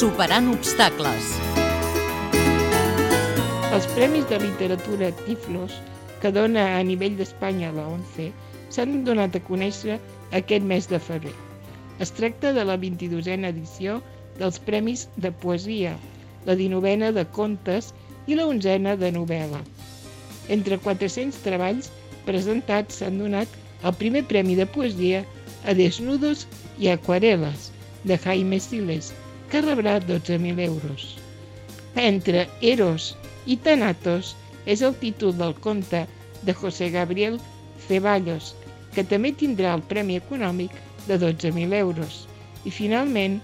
Superant obstacles. Els Premis de Literatura Tiflos, que dona a nivell d'Espanya la ONCE, s'han donat a conèixer aquest mes de febrer. Es tracta de la 22a edició dels Premis de Poesia, la 19a de Contes i la 11a de Novel·la. Entre 400 treballs presentats s'han donat el primer Premi de Poesia a Desnudos i Aquareles, de Jaime Siles, que rebrà 12.000 euros. Entre Eros i Thanatos és el títol del conte de José Gabriel Ceballos, que també tindrà el Premi Econòmic de 12.000 euros. I finalment,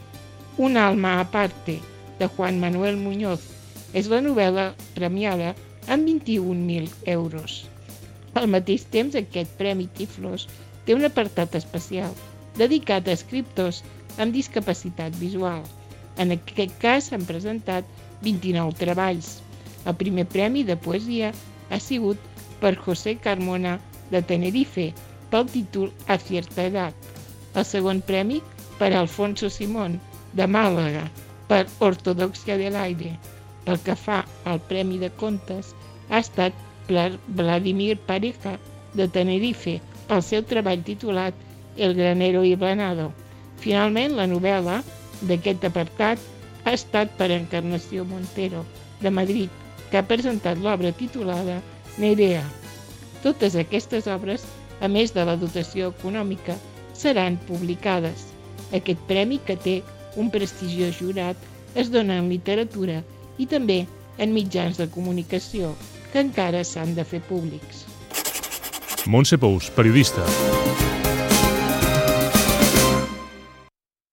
Un alma aparte, de Juan Manuel Muñoz, és la novel·la premiada amb 21.000 euros. Al mateix temps, aquest Premi Tiflos té un apartat especial dedicat a escriptors amb discapacitat visual. En aquest cas s'han presentat 29 treballs. El primer premi de poesia ha sigut per José Carmona de Tenerife pel títol A cierta edad. El segon premi per Alfonso Simón de Màlaga per Ortodoxia de l'aire. Pel que fa al Premi de Contes ha estat Vladimir Pareja de Tenerife pel seu treball titulat El granero hibernado. Finalment, la novel·la d'aquest apartat ha estat per Encarnació Montero, de Madrid, que ha presentat l'obra titulada Nerea. Totes aquestes obres, a més de la dotació econòmica, seran publicades. Aquest premi, que té un prestigiós jurat, es dona en literatura i també en mitjans de comunicació, que encara s'han de fer públics. Montse Pous, periodista.